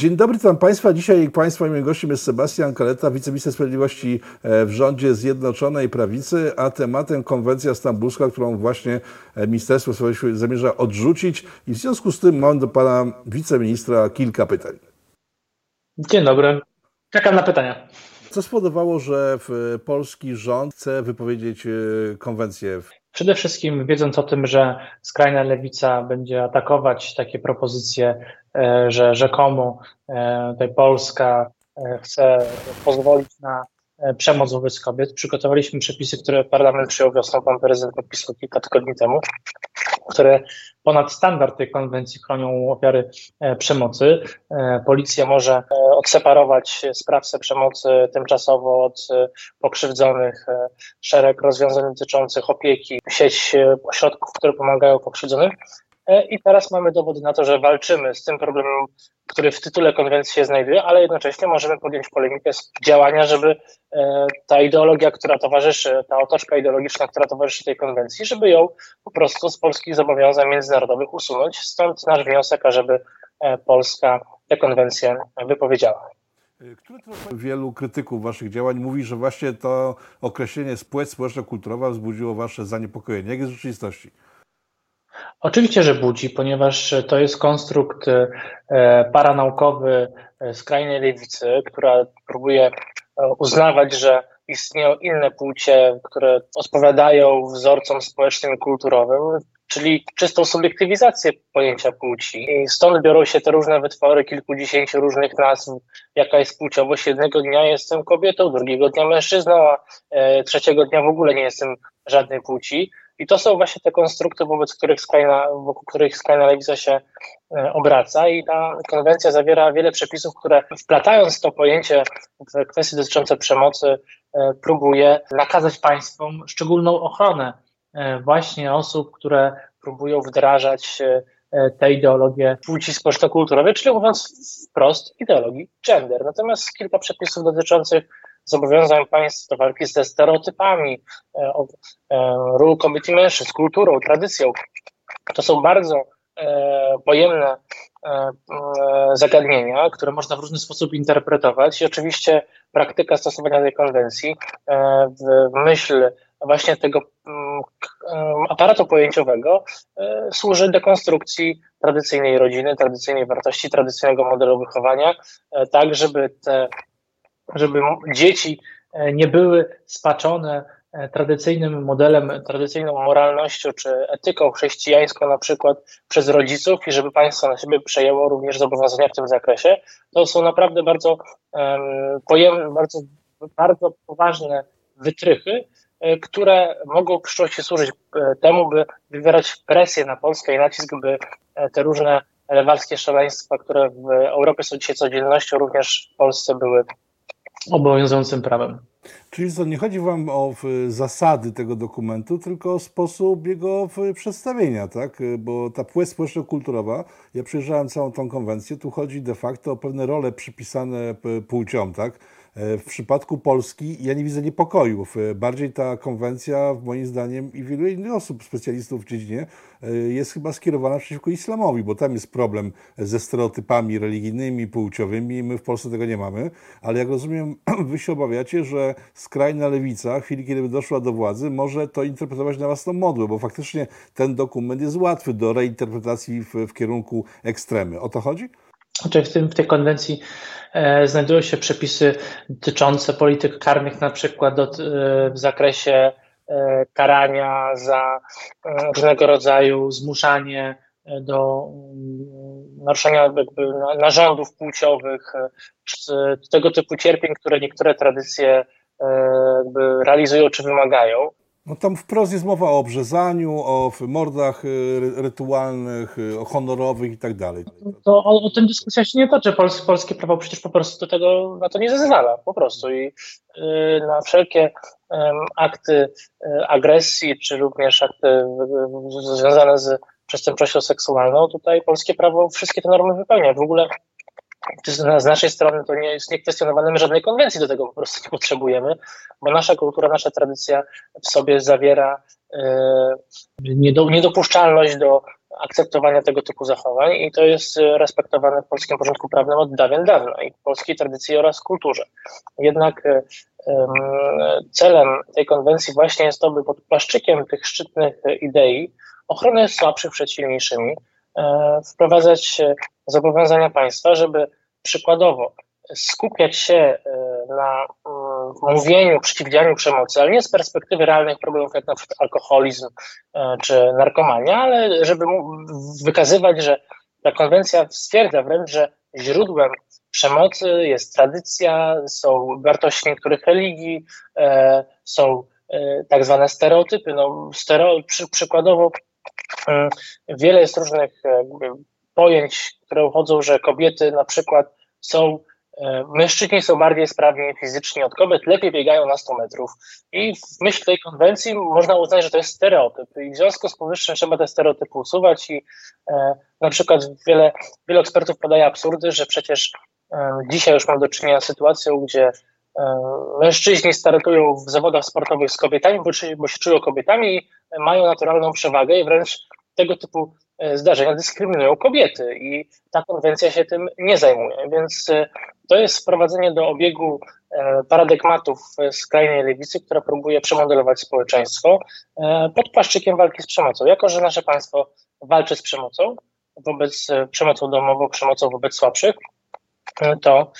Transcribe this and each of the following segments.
Dzień dobry, witam Państwa. Dzisiaj Państwa moim gościem jest Sebastian Kaleta, wiceminister sprawiedliwości e, w rządzie Zjednoczonej Prawicy, a tematem konwencja stambulska, którą właśnie e, Ministerstwo Sprawiedliwości zamierza odrzucić. I w związku z tym mam do Pana wiceministra kilka pytań. Dzień dobry. Czekam na pytania. Co spowodowało, że polski rząd chce wypowiedzieć e, konwencję? Przede wszystkim wiedząc o tym, że skrajna lewica będzie atakować takie propozycje, e, że rzekomo e, tutaj Polska chce pozwolić na przemoc wobec kobiet, przygotowaliśmy przepisy, które parlament przyjął wiosną, pan prezydent podpisał kilka tygodni temu, które ponad standard tej konwencji chronią ofiary e, przemocy. E, policja może e, odseparować sprawcę przemocy tymczasowo od pokrzywdzonych, szereg rozwiązań dotyczących opieki, sieć ośrodków, które pomagają pokrzywdzonym. I teraz mamy dowody na to, że walczymy z tym problemem, który w tytule konwencji się znajduje, ale jednocześnie możemy podjąć polemikę z działania, żeby e, ta ideologia, która towarzyszy, ta otoczka ideologiczna, która towarzyszy tej konwencji, żeby ją po prostu z polskich zobowiązań międzynarodowych usunąć. Stąd nasz wniosek, ażeby e, Polska tę konwencję wypowiedziała. Wielu krytyków waszych działań mówi, że właśnie to określenie spółek społeczno-kulturowa wzbudziło wasze zaniepokojenie. Jak jest w rzeczywistości? Oczywiście, że budzi, ponieważ to jest konstrukt e, paranaukowy e, skrajnej lewicy, która próbuje e, uznawać, że istnieją inne płcie, które odpowiadają wzorcom społecznym i kulturowym, czyli czystą subiektywizację pojęcia płci. I stąd biorą się te różne wytwory kilkudziesięciu różnych nazw, jaka jest płciowość. Jednego dnia jestem kobietą, drugiego dnia mężczyzną, a trzeciego dnia w ogóle nie jestem żadnej płci. I to są właśnie te konstrukty, wobec których skrajna, wokół których skrajna lewica się e, obraca i ta konwencja zawiera wiele przepisów, które wplatając to pojęcie w kwestie dotyczące przemocy, e, próbuje nakazać państwom szczególną ochronę e, właśnie osób, które próbują wdrażać tę ideologię płci społeczno-kulturowej, czyli mówiąc wprost ideologii gender. Natomiast kilka przepisów dotyczących zobowiązań państw do walki ze stereotypami, e, e, ról kobiet i mężczyzn, kulturą, tradycją. To są bardzo e, pojemne zagadnienia, które można w różny sposób interpretować i oczywiście praktyka stosowania tej konwencji w myśl właśnie tego mm, aparatu pojęciowego służy dekonstrukcji tradycyjnej rodziny, tradycyjnej wartości, tradycyjnego modelu wychowania, tak żeby te żeby dzieci e, nie były spaczone e, tradycyjnym modelem, tradycyjną moralnością czy etyką chrześcijańską na przykład przez rodziców i żeby państwo na siebie przejęło również zobowiązania w tym zakresie. To są naprawdę bardzo, bardzo, bardzo poważne wytrychy, e, które mogą w przyszłości służyć temu, by wywierać presję na Polskę i nacisk, by te różne lewalskie szaleństwa, które w Europie są dzisiaj codziennością, również w Polsce były obowiązującym prawem. Czyli co, nie chodzi Wam o zasady tego dokumentu, tylko o sposób jego przedstawienia, tak? Bo ta płeć społeczno-kulturowa, ja przejrzałem całą tą konwencję, tu chodzi de facto o pewne role przypisane płciom, tak? E, w przypadku Polski ja nie widzę niepokojów. E, bardziej ta konwencja, moim zdaniem, i wielu innych osób, specjalistów w dziedzinie, e, jest chyba skierowana przeciwko islamowi, bo tam jest problem ze stereotypami religijnymi, płciowymi. My w Polsce tego nie mamy, ale jak rozumiem, wy się obawiacie, że skrajna lewica, w chwili kiedy by doszła do władzy, może to interpretować na własną modłę, bo faktycznie ten dokument jest łatwy do reinterpretacji w, w kierunku ekstremy. O to chodzi? Znaczy w, tym, w tej konwencji e, znajdują się przepisy dotyczące polityk karnych, na przykład do, e, w zakresie e, karania za e, różnego rodzaju zmuszanie e, do mm, naruszenia jakby narządów płciowych, e, czy tego typu cierpień, które niektóre tradycje jakby realizują czy wymagają. No tam wprost jest mowa o obrzezaniu, o mordach y, rytualnych, y, o honorowych i tak dalej. To o, o tym dyskusja się nie toczy. Pols, polskie prawo przecież po prostu do tego na to nie zezwala. Po prostu. I y, na wszelkie akty agresji, czy również akty związane z przestępczością seksualną, tutaj polskie prawo wszystkie te normy wypełnia. W ogóle z naszej strony to nie jest niekwestionowane, my żadnej konwencji do tego po prostu nie potrzebujemy, bo nasza kultura, nasza tradycja w sobie zawiera e, niedopuszczalność do akceptowania tego typu zachowań i to jest respektowane w polskim porządku prawnym od dawien dawna i w polskiej tradycji oraz kulturze. Jednak celem tej konwencji właśnie jest to, by pod płaszczykiem tych szczytnych idei ochrony słabszych przed silniejszymi e, wprowadzać zobowiązania państwa, żeby przykładowo skupiać się e, na mm, mówieniu, przeciwdziałaniu przemocy, ale nie z perspektywy realnych problemów, jak na przykład alkoholizm e, czy narkomania, ale żeby wykazywać, że ta konwencja stwierdza wręcz, że źródłem przemocy jest tradycja, są wartości niektórych religii, e, są tak zwane stereotypy. No, stereo, przy, przykładowo wiele jest różnych pojęć, które uchodzą, że kobiety na przykład są E, mężczyźni są bardziej sprawni fizycznie od kobiet, lepiej biegają na 100 metrów. I w myśl tej konwencji można uznać, że to jest stereotyp. I w związku z powyższym trzeba te stereotypy usuwać. I e, na przykład wiele, wiele ekspertów podaje absurdy, że przecież e, dzisiaj już mam do czynienia z sytuacją, gdzie e, mężczyźni startują w zawodach sportowych z kobietami, bo, się czują kobietami i mają naturalną przewagę i wręcz tego typu e, zdarzenia dyskryminują kobiety i ta konwencja się tym nie zajmuje. Więc e, to jest wprowadzenie do obiegu e, paradygmatów skrajnej lewicy, która próbuje przemodelować społeczeństwo pod płaszczykiem walki z przemocą. Jako, że nasze państwo walczy z przemocą, wobec przemocą domową, przemocą wobec słabszych, to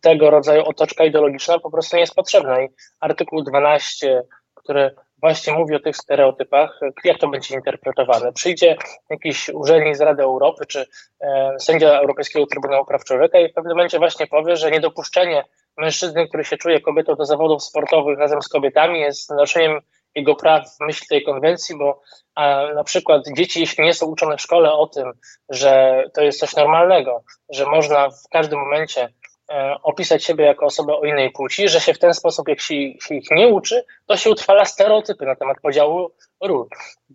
tego rodzaju otoczka ideologiczna po prostu nie jest potrzebna. I artykuł 12, który właśnie mówi o tych stereotypach, jak to będzie interpretowane. Przyjdzie jakiś urzędnik z Rady Europy czy e, sędzia Europejskiego Trybunału Praw Człowieka i w pewnym momencie właśnie powie, że niedopuszczenie mężczyzny, który się czuje kobietą do zawodów sportowych razem z kobietami jest naruszeniem jego praw w myśl tej konwencji, bo a, na przykład dzieci, jeśli nie są uczone w szkole o tym, że to jest coś normalnego, że można w każdym momencie E, opisać siebie jako osobę o innej płci, że się w ten sposób, jak się, się, ich nie uczy, to się utrwala stereotypy na temat podziału ról.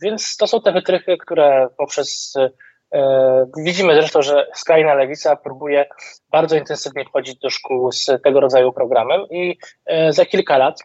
Więc to są te wytrychy, które poprzez e, widzimy zresztą, że skrajna lewica próbuje bardzo intensywnie wchodzić do szkół z tego rodzaju programem i e, za kilka lat,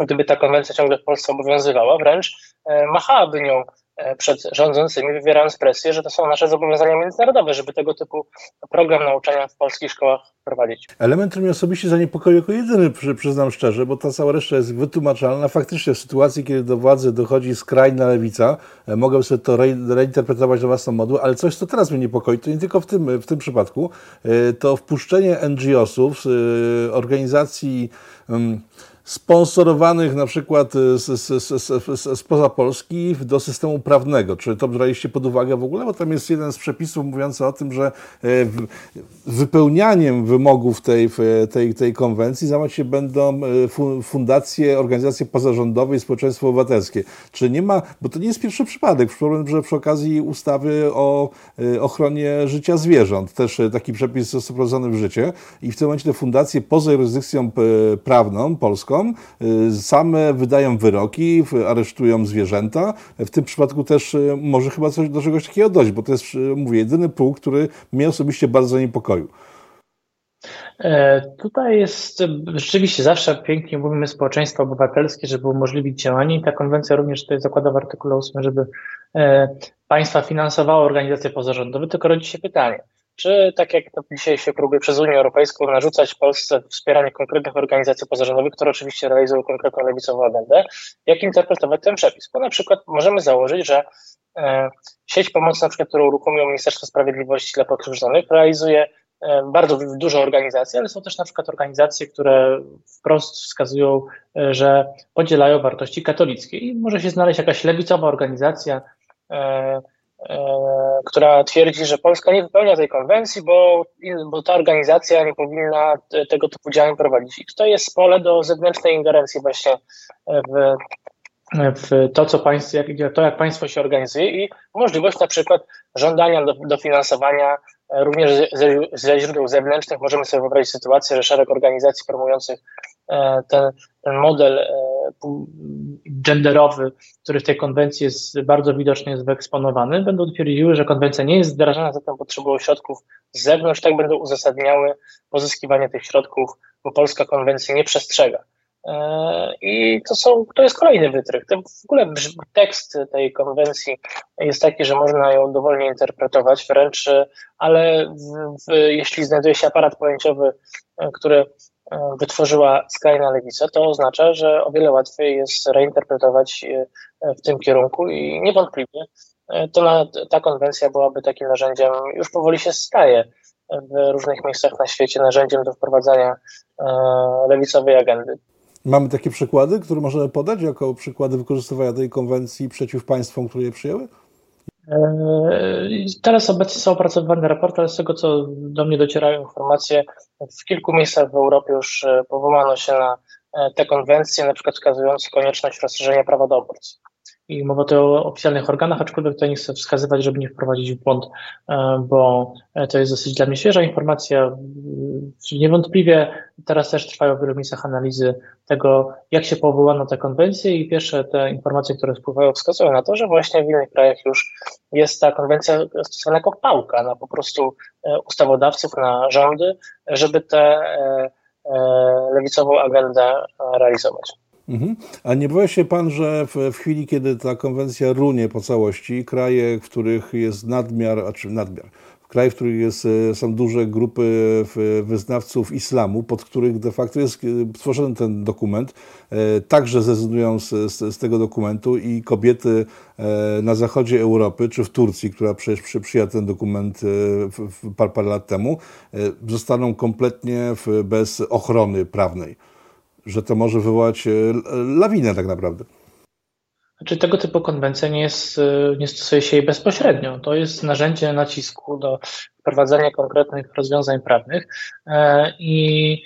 gdyby ta konwencja ciągle w Polsce obowiązywała, wręcz e, machałaby nią E, przed rządzącymi, wywierając presję, że to są nasze zobowiązania międzynarodowe, żeby tego typu program nauczania w polskich szkołach prowadzić. Element, który mnie osobiście zaniepokoił jako jedyny, przyznam szczerze, bo ta cała reszta jest wytłumaczalna. Faktycznie w sytuacji, kiedy do władzy dochodzi skrajna lewica, e, mogę sobie to reinterpretować na własną modłę, ale coś, co teraz mnie niepokoi, to nie tylko w tym, w tym przypadku, to wpuszczenie NGO-sów, organizacji sponsorowanych na przykład spoza Polski do systemu prawnego. Czy to braliście pod uwagę w ogóle? Bo tam jest jeden z przepisów mówiący o tym, że e, wypełnianiem wymogów tej, tej, tej konwencji zajmować się będą e, fundacje, organizacje pozarządowe i społeczeństwo obywatelskie. Czy nie ma, bo to nie jest pierwszy przypadek, przypomnę, że przy okazji ustawy o e, ochronie życia zwierząt też taki przepis został wprowadzony w życie i w tym momencie te fundacje poza jurysdykcją prawną polską Y, same wydają wyroki, aresztują zwierzęta. W tym przypadku też y, może chyba coś do czegoś takiego dojść, bo to jest, y, mówię, jedyny punkt, który mnie osobiście bardzo niepokoił. E, tutaj jest rzeczywiście zawsze pięknie mówimy społeczeństwo obywatelskie, żeby umożliwić działanie i ta konwencja również tutaj zakłada w artykule 8, żeby e, państwa finansowało organizacje pozarządowe, tylko rodzi się pytanie, czy tak jak to dzisiaj się próbuje przez Unię Europejską narzucać Polsce wspieranie konkretnych organizacji pozarządowych, które oczywiście realizują konkretną lewicową agendę, jak interpretować ten przepis? Bo na przykład możemy założyć, że e, sieć pomocy, na przykład, którą uruchomiło Ministerstwo Sprawiedliwości dla pokrzywdzonych, realizuje e, bardzo dużo organizacji, ale są też na przykład organizacje, które wprost wskazują, e, że podzielają wartości katolickie i może się znaleźć jakaś lewicowa organizacja, która twierdzi, że Polska nie wypełnia tej konwencji, bo, bo ta organizacja nie powinna tego typu działań prowadzić. I tutaj jest pole do zewnętrznej ingerencji właśnie w, w to, co państwo, to, jak państwo się organizuje i możliwość na przykład żądania do, dofinansowania e, również ze, ze źródeł zewnętrznych. Możemy sobie wyobrazić sytuację, że szereg organizacji promujących e, ten, ten model genderowy, który w tej konwencji jest bardzo widocznie jest wyeksponowany, będą twierdziły, że konwencja nie jest wdrażana, zatem potrzebują środków z zewnątrz, tak będą uzasadniały pozyskiwanie tych środków, bo polska konwencja nie przestrzega I to, są, to jest kolejny wytrych. To w ogóle tekst tej konwencji jest taki, że można ją dowolnie interpretować, wręcz, ale w, w, jeśli znajduje się aparat pojęciowy, który wytworzyła skrajna lewica, to oznacza, że o wiele łatwiej jest reinterpretować w tym kierunku i niewątpliwie to na, ta konwencja byłaby takim narzędziem, już powoli się staje w różnych miejscach na świecie, narzędziem do wprowadzania e, lewicowej agendy. Mamy takie przykłady, które możemy podać jako przykłady wykorzystywania tej konwencji przeciw państwom, które je przyjęły? E, teraz obecnie są opracowywane raporty, ale z tego, co do mnie docierają informacje, w kilku miejscach w Europie już e, powołano się na te konwencje, na przykład wskazując konieczność rozszerzenia prawa do aborcji i mowa tu o oficjalnych organach, aczkolwiek tutaj nie chcę wskazywać, żeby nie wprowadzić w błąd, e, bo to jest dosyć dla mnie świeża informacja. Niewątpliwie teraz też trwają w wielu miejscach analizy tego, jak się powołano te konwencje i pierwsze te informacje, które wpływają, wskazują na to, że właśnie w innych krajach już jest ta konwencja stosowana jako pałka na po prostu e, ustawodawców, na rządy, żeby tę e, lewicową agendę realizować. Mhm. A nie boi się pan, że w, w, chwili, kiedy ta konwencja runie po całości, kraje, w których jest nadmiar, a czy nadmiar, w krajach, w których jest, e, są duże grupy wyznawców islamu, pod których de facto jest e, tworzony ten dokument, e, także zrezygnują z, z, z, tego dokumentu i kobiety na zachodzie Europy, czy w Turcji, która przecież przy, przyjęła ten dokument w, w parę, lat temu, zostaną kompletnie bez ochrony prawnej że to może wywołać e, lawinę tak naprawdę. Znaczy tego typu konwencja nie, jest, e, nie stosuje się jej bezpośrednio. To jest narzędzie nacisku do wprowadzania konkretnych rozwiązań prawnych e, i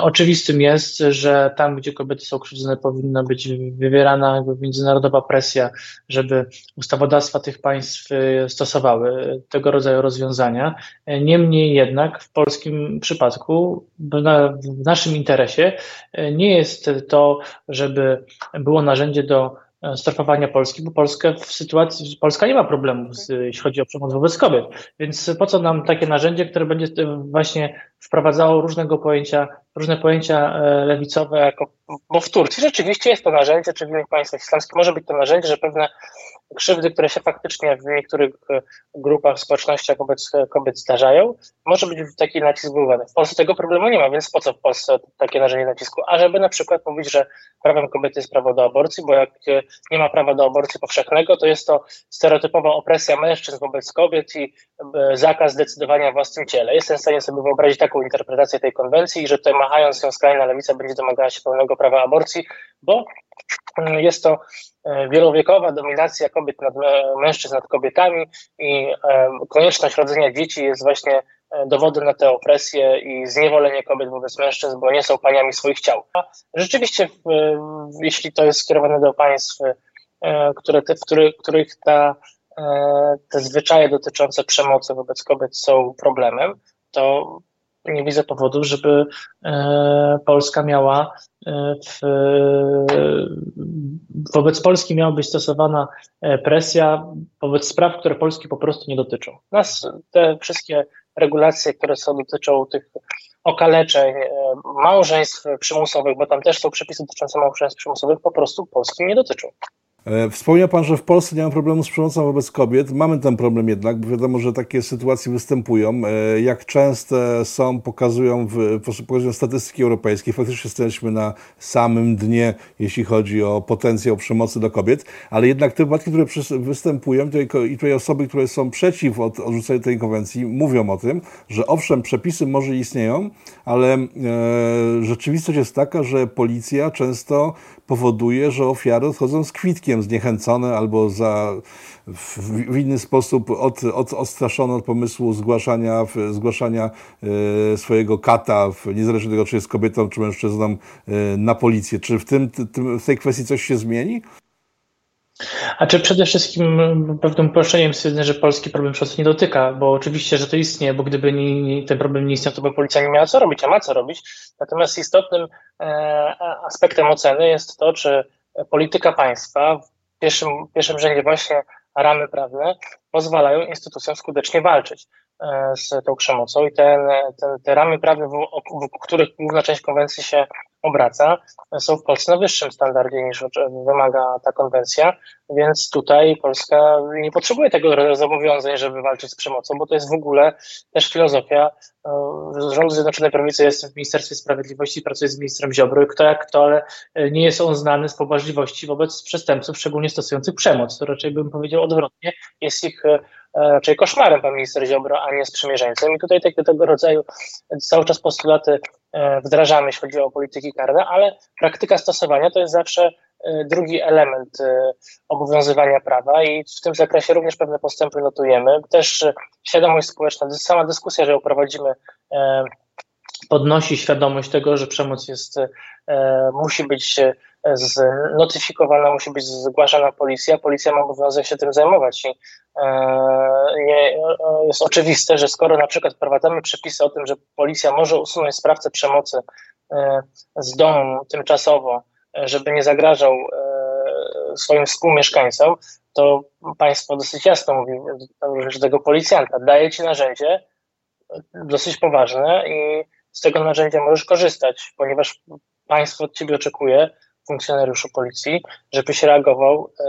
oczywistym jest, że tam, gdzie kobiety są krzywdzone, powinna być wywierana międzynarodowa presja, żeby ustawodawstwa tych państw e, stosowały tego rodzaju rozwiązania. E, niemniej jednak w polskim przypadku, w naszym interesie nie jest to, żeby było narzędzie do strefowania Polski, bo Polskę w sytuacji, Polska nie ma problemów, z, jeśli chodzi o przemoc wobec kobiet. Więc po co nam takie narzędzie, które będzie właśnie wprowadzało różnego pojęcia, różne pojęcia e, lewicowe, jako, bo w Turcji rzeczywiście jest to narzędzie, czy w innych państwach islamskich może być to narzędzie, że pewne krzywdy, które się faktycznie w niektórych e, grupach, społecznościach wobec kobiet zdarzają, może być taki nacisk wywołany. W Polsce tego problemu nie ma, więc po co w Polsce takie narzędzie nacisku? A żeby na przykład mówić, że prawem kobiety jest prawo do aborcji, bo jak e, nie ma prawa do aborcji powszechnego, to jest to stereotypowa opresja mężczyzn wobec kobiet i zakaz decydowania o własnym ciele. Jestem w stanie sobie wyobrazić tak taką interpretację tej konwencji i że tutaj machając ją skrajna lewica będzie domagała się pełnego prawa aborcji, bo mm, jest to e, wielowiekowa dominacja kobiet nad mężczyzn nad kobietami i e, konieczność rodzenia dzieci jest właśnie e, dowodem na tę opresję i zniewolenie kobiet wobec mężczyzn, bo nie są paniami swoich ciał. Rzeczywiście, jeśli to jest skierowane do państw, które te, w których ta, te zwyczaje dotyczące przemocy wobec kobiet są problemem, to nie widzę powodów, żeby e, Polska miała e, w, wobec Polski miała być stosowana e, presja wobec spraw, które Polski po prostu nie dotyczą. Nas te wszystkie regulacje, które są dotyczą tych okaleczeń, małżeństw przymusowych, bo tam też są przepisy dotyczące małżeństw przymusowych, po prostu Polski nie dotyczą. E, wspomniał Pan, że w Polsce nie ma problemu z przemocą wobec kobiet. Mamy ten problem jednak, bo wiadomo, że takie sytuacje występują. E, jak częste są, pokazują, w, pokazują statystyki europejskie. Faktycznie jesteśmy na samym dnie, jeśli chodzi o potencjał przemocy do kobiet, ale jednak te wypadki, które występują i tutaj osoby, które są przeciw od, odrzuceniu tej konwencji, mówią o tym, że owszem, przepisy może istnieją, ale e, rzeczywistość jest taka, że policja często powoduje, że ofiary odchodzą z kwitkiem, zniechęcone albo za, w, w inny sposób od, od, odstraszone od pomysłu zgłaszania, zgłaszania e, swojego kata, w, niezależnie od tego, czy jest kobietą, czy mężczyzną, e, na policję. Czy w, tym, tym, w tej kwestii coś się zmieni? A czy przede wszystkim pewnym uproszczeniem stwierdzenie, że polski problem przemocy nie dotyka, bo oczywiście, że to istnieje, bo gdyby nie, ten problem nie istniał, to by policja nie miała co robić, a ma co robić. Natomiast istotnym e, aspektem oceny jest to, czy polityka państwa w pierwszym, w pierwszym rzędzie właśnie ramy prawne pozwalają instytucjom skutecznie walczyć e, z tą przemocą i ten, ten, te ramy prawne, wokół których główna część konwencji się obraca, są w Polsce na wyższym standardzie niż wymaga ta konwencja, więc tutaj Polska nie potrzebuje tego zobowiązań, żeby walczyć z przemocą, bo to jest w ogóle też filozofia e, rządu Zjednoczonej Prawicy. Jestem w Ministerstwie Sprawiedliwości, pracuję z ministrem Ziobro, kto jak kto, ale e, nie jest on znany z poważliwości wobec przestępców, szczególnie stosujących przemoc. To raczej bym powiedział odwrotnie, jest ich e, raczej koszmarem pan minister Ziobro, a nie sprzymierzeńcem. I tutaj tego, tego rodzaju cały czas postulaty wdrażamy, jeśli chodzi o polityki karne, ale praktyka stosowania to jest zawsze E, drugi element e, obowiązywania prawa i w tym zakresie również pewne postępy notujemy. Też e, świadomość społeczna, sama dyskusja, że ją prowadzimy, podnosi świadomość tego, że przemoc jest, musi być notyfikowana, musi być zgłaszana policja. Policja ma obowiązek się tym zajmować i nie, jest oczywiste, że skoro na przykład wprowadzamy przepisy o tym, że policja może usunąć sprawcę przemocy z domu tymczasowo, żeby nie zagrażał e, swoim współmieszkańcom, to państwo dosyć jasno mówi do tego policjanta, daje ci narzędzie dosyć poważne i z tego narzędzia możesz korzystać, ponieważ państwo od ciebie oczekuje, funkcjonariuszu policji, żebyś reagował e,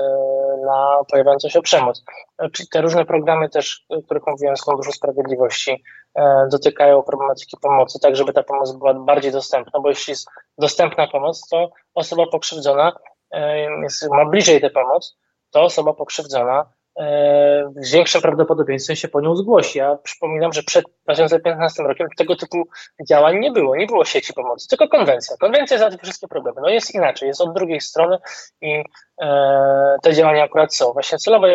na pojawiającą się przemoc. Czyli te różne programy też, o których mówiłem z Funduszu Sprawiedliwości, e, dotykają problematyki pomocy, tak żeby ta pomoc była bardziej dostępna, bo jeśli jest dostępna pomoc, to osoba pokrzywdzona e, jest, ma bliżej tę pomoc, to osoba pokrzywdzona E, z większym prawdopodobieństwem się po nią zgłosi. Ja przypominam, że przed 2015 rokiem tego typu działań nie było. Nie było sieci pomocy, tylko konwencja. Konwencja załatwi wszystkie problemy. No jest inaczej, jest od drugiej strony i e, te działania akurat są. Właśnie celowo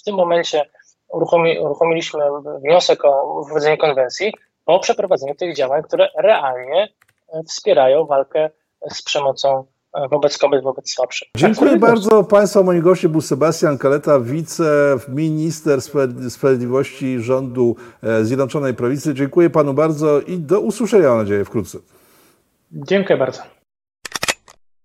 w tym momencie uruchomi, uruchomiliśmy wniosek o wprowadzenie konwencji po przeprowadzeniu tych działań, które realnie e, wspierają walkę z przemocą wobec kobiet, wobec słabszych. Dziękuję tak, bardzo. Państwa moim gościem był Sebastian Kaleta, wiceminister sprawiedliwości rządu e, Zjednoczonej Prawicy. Dziękuję panu bardzo i do usłyszenia, mam nadzieję, wkrótce. Dziękuję bardzo.